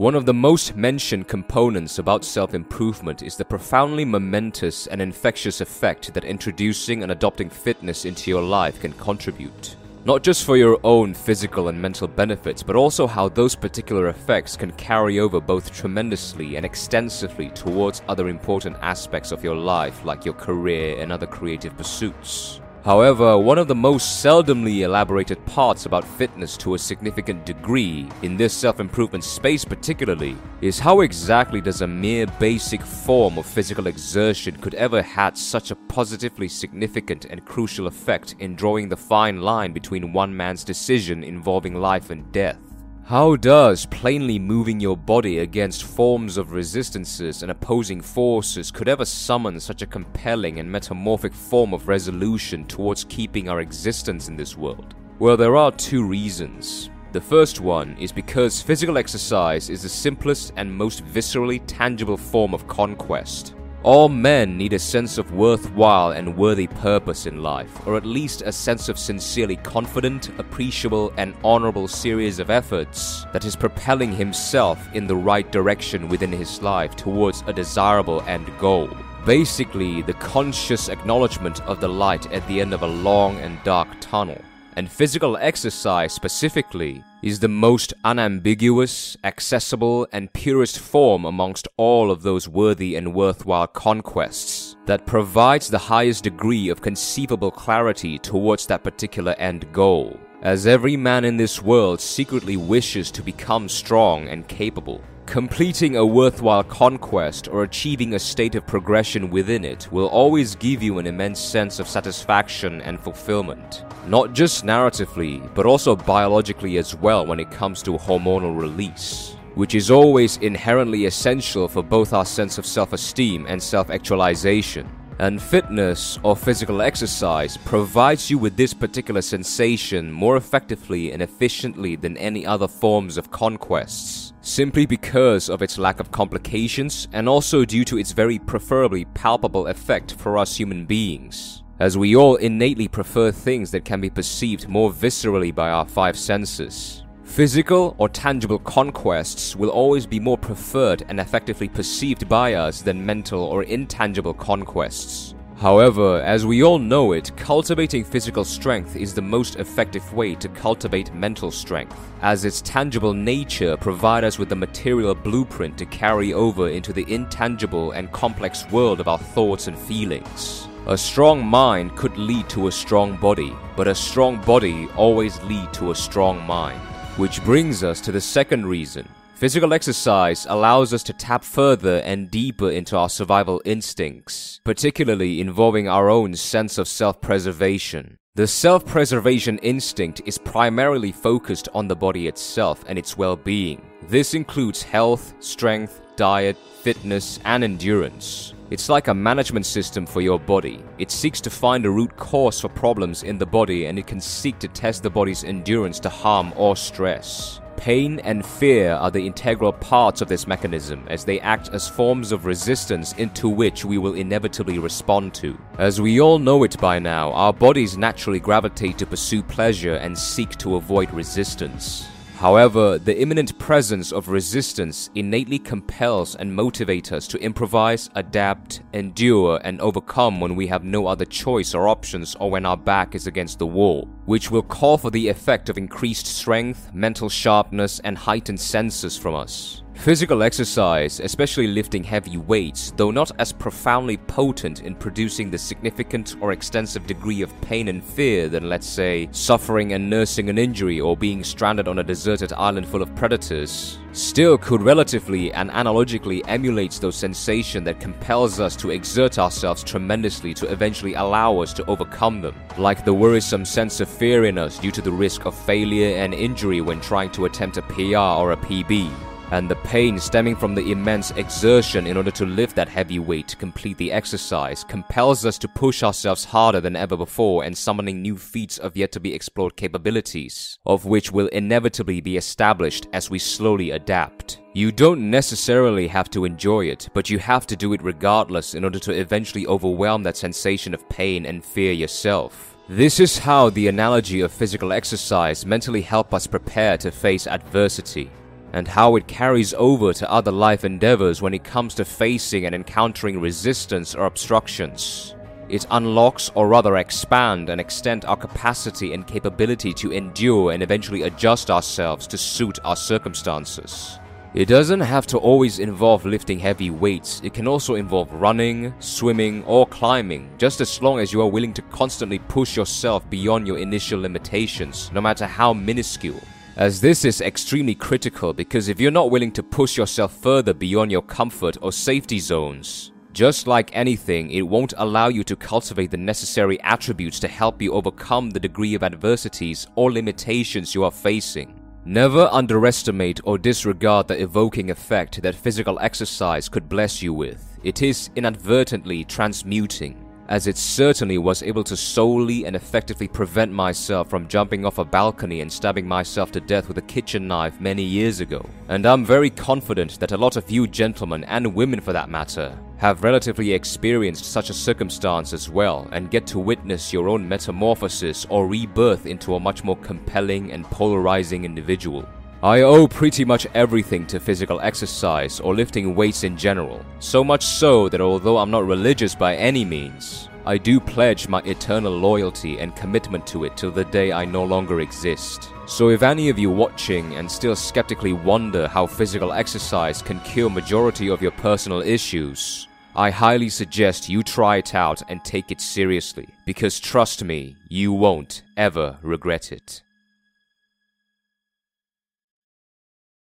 One of the most mentioned components about self improvement is the profoundly momentous and infectious effect that introducing and adopting fitness into your life can contribute. Not just for your own physical and mental benefits, but also how those particular effects can carry over both tremendously and extensively towards other important aspects of your life, like your career and other creative pursuits. However, one of the most seldomly elaborated parts about fitness to a significant degree, in this self improvement space particularly, is how exactly does a mere basic form of physical exertion could ever had such a positively significant and crucial effect in drawing the fine line between one man's decision involving life and death. How does plainly moving your body against forms of resistances and opposing forces could ever summon such a compelling and metamorphic form of resolution towards keeping our existence in this world? Well, there are two reasons. The first one is because physical exercise is the simplest and most viscerally tangible form of conquest. All men need a sense of worthwhile and worthy purpose in life, or at least a sense of sincerely confident, appreciable, and honorable series of efforts that is propelling himself in the right direction within his life towards a desirable end goal. Basically, the conscious acknowledgement of the light at the end of a long and dark tunnel. And physical exercise specifically is the most unambiguous, accessible, and purest form amongst all of those worthy and worthwhile conquests that provides the highest degree of conceivable clarity towards that particular end goal. As every man in this world secretly wishes to become strong and capable. Completing a worthwhile conquest or achieving a state of progression within it will always give you an immense sense of satisfaction and fulfillment. Not just narratively, but also biologically as well when it comes to hormonal release, which is always inherently essential for both our sense of self esteem and self actualization. And fitness or physical exercise provides you with this particular sensation more effectively and efficiently than any other forms of conquests, simply because of its lack of complications and also due to its very preferably palpable effect for us human beings. As we all innately prefer things that can be perceived more viscerally by our five senses. Physical or tangible conquests will always be more preferred and effectively perceived by us than mental or intangible conquests. However, as we all know it, cultivating physical strength is the most effective way to cultivate mental strength, as its tangible nature provides us with the material blueprint to carry over into the intangible and complex world of our thoughts and feelings. A strong mind could lead to a strong body, but a strong body always lead to a strong mind. Which brings us to the second reason. Physical exercise allows us to tap further and deeper into our survival instincts, particularly involving our own sense of self preservation. The self preservation instinct is primarily focused on the body itself and its well being. This includes health, strength, diet, fitness, and endurance. It's like a management system for your body. It seeks to find a root cause for problems in the body and it can seek to test the body's endurance to harm or stress. Pain and fear are the integral parts of this mechanism as they act as forms of resistance into which we will inevitably respond to. As we all know it by now, our bodies naturally gravitate to pursue pleasure and seek to avoid resistance. However, the imminent presence of resistance innately compels and motivates us to improvise, adapt, endure, and overcome when we have no other choice or options or when our back is against the wall, which will call for the effect of increased strength, mental sharpness, and heightened senses from us. Physical exercise, especially lifting heavy weights, though not as profoundly potent in producing the significant or extensive degree of pain and fear than, let's say, suffering and nursing an injury or being stranded on a deserted island full of predators, still could relatively and analogically emulate those sensations that compels us to exert ourselves tremendously to eventually allow us to overcome them, like the worrisome sense of fear in us due to the risk of failure and injury when trying to attempt a PR or a PB and the pain stemming from the immense exertion in order to lift that heavy weight to complete the exercise compels us to push ourselves harder than ever before and summoning new feats of yet to be explored capabilities, of which will inevitably be established as we slowly adapt. You don't necessarily have to enjoy it, but you have to do it regardless in order to eventually overwhelm that sensation of pain and fear yourself. This is how the analogy of physical exercise mentally help us prepare to face adversity. And how it carries over to other life endeavors when it comes to facing and encountering resistance or obstructions. It unlocks or rather expand and extend our capacity and capability to endure and eventually adjust ourselves to suit our circumstances. It doesn't have to always involve lifting heavy weights, it can also involve running, swimming, or climbing, just as long as you are willing to constantly push yourself beyond your initial limitations, no matter how minuscule. As this is extremely critical because if you're not willing to push yourself further beyond your comfort or safety zones, just like anything, it won't allow you to cultivate the necessary attributes to help you overcome the degree of adversities or limitations you are facing. Never underestimate or disregard the evoking effect that physical exercise could bless you with. It is inadvertently transmuting, as it certainly was able to solely and effectively prevent myself from jumping off a balcony and stabbing myself to death with a kitchen knife many years ago. And I'm very confident that a lot of you gentlemen, and women for that matter, have relatively experienced such a circumstance as well and get to witness your own metamorphosis or rebirth into a much more compelling and polarizing individual. I owe pretty much everything to physical exercise or lifting weights in general, so much so that although I'm not religious by any means, I do pledge my eternal loyalty and commitment to it till the day I no longer exist. So if any of you watching and still skeptically wonder how physical exercise can cure majority of your personal issues, I highly suggest you try it out and take it seriously, because trust me, you won't ever regret it.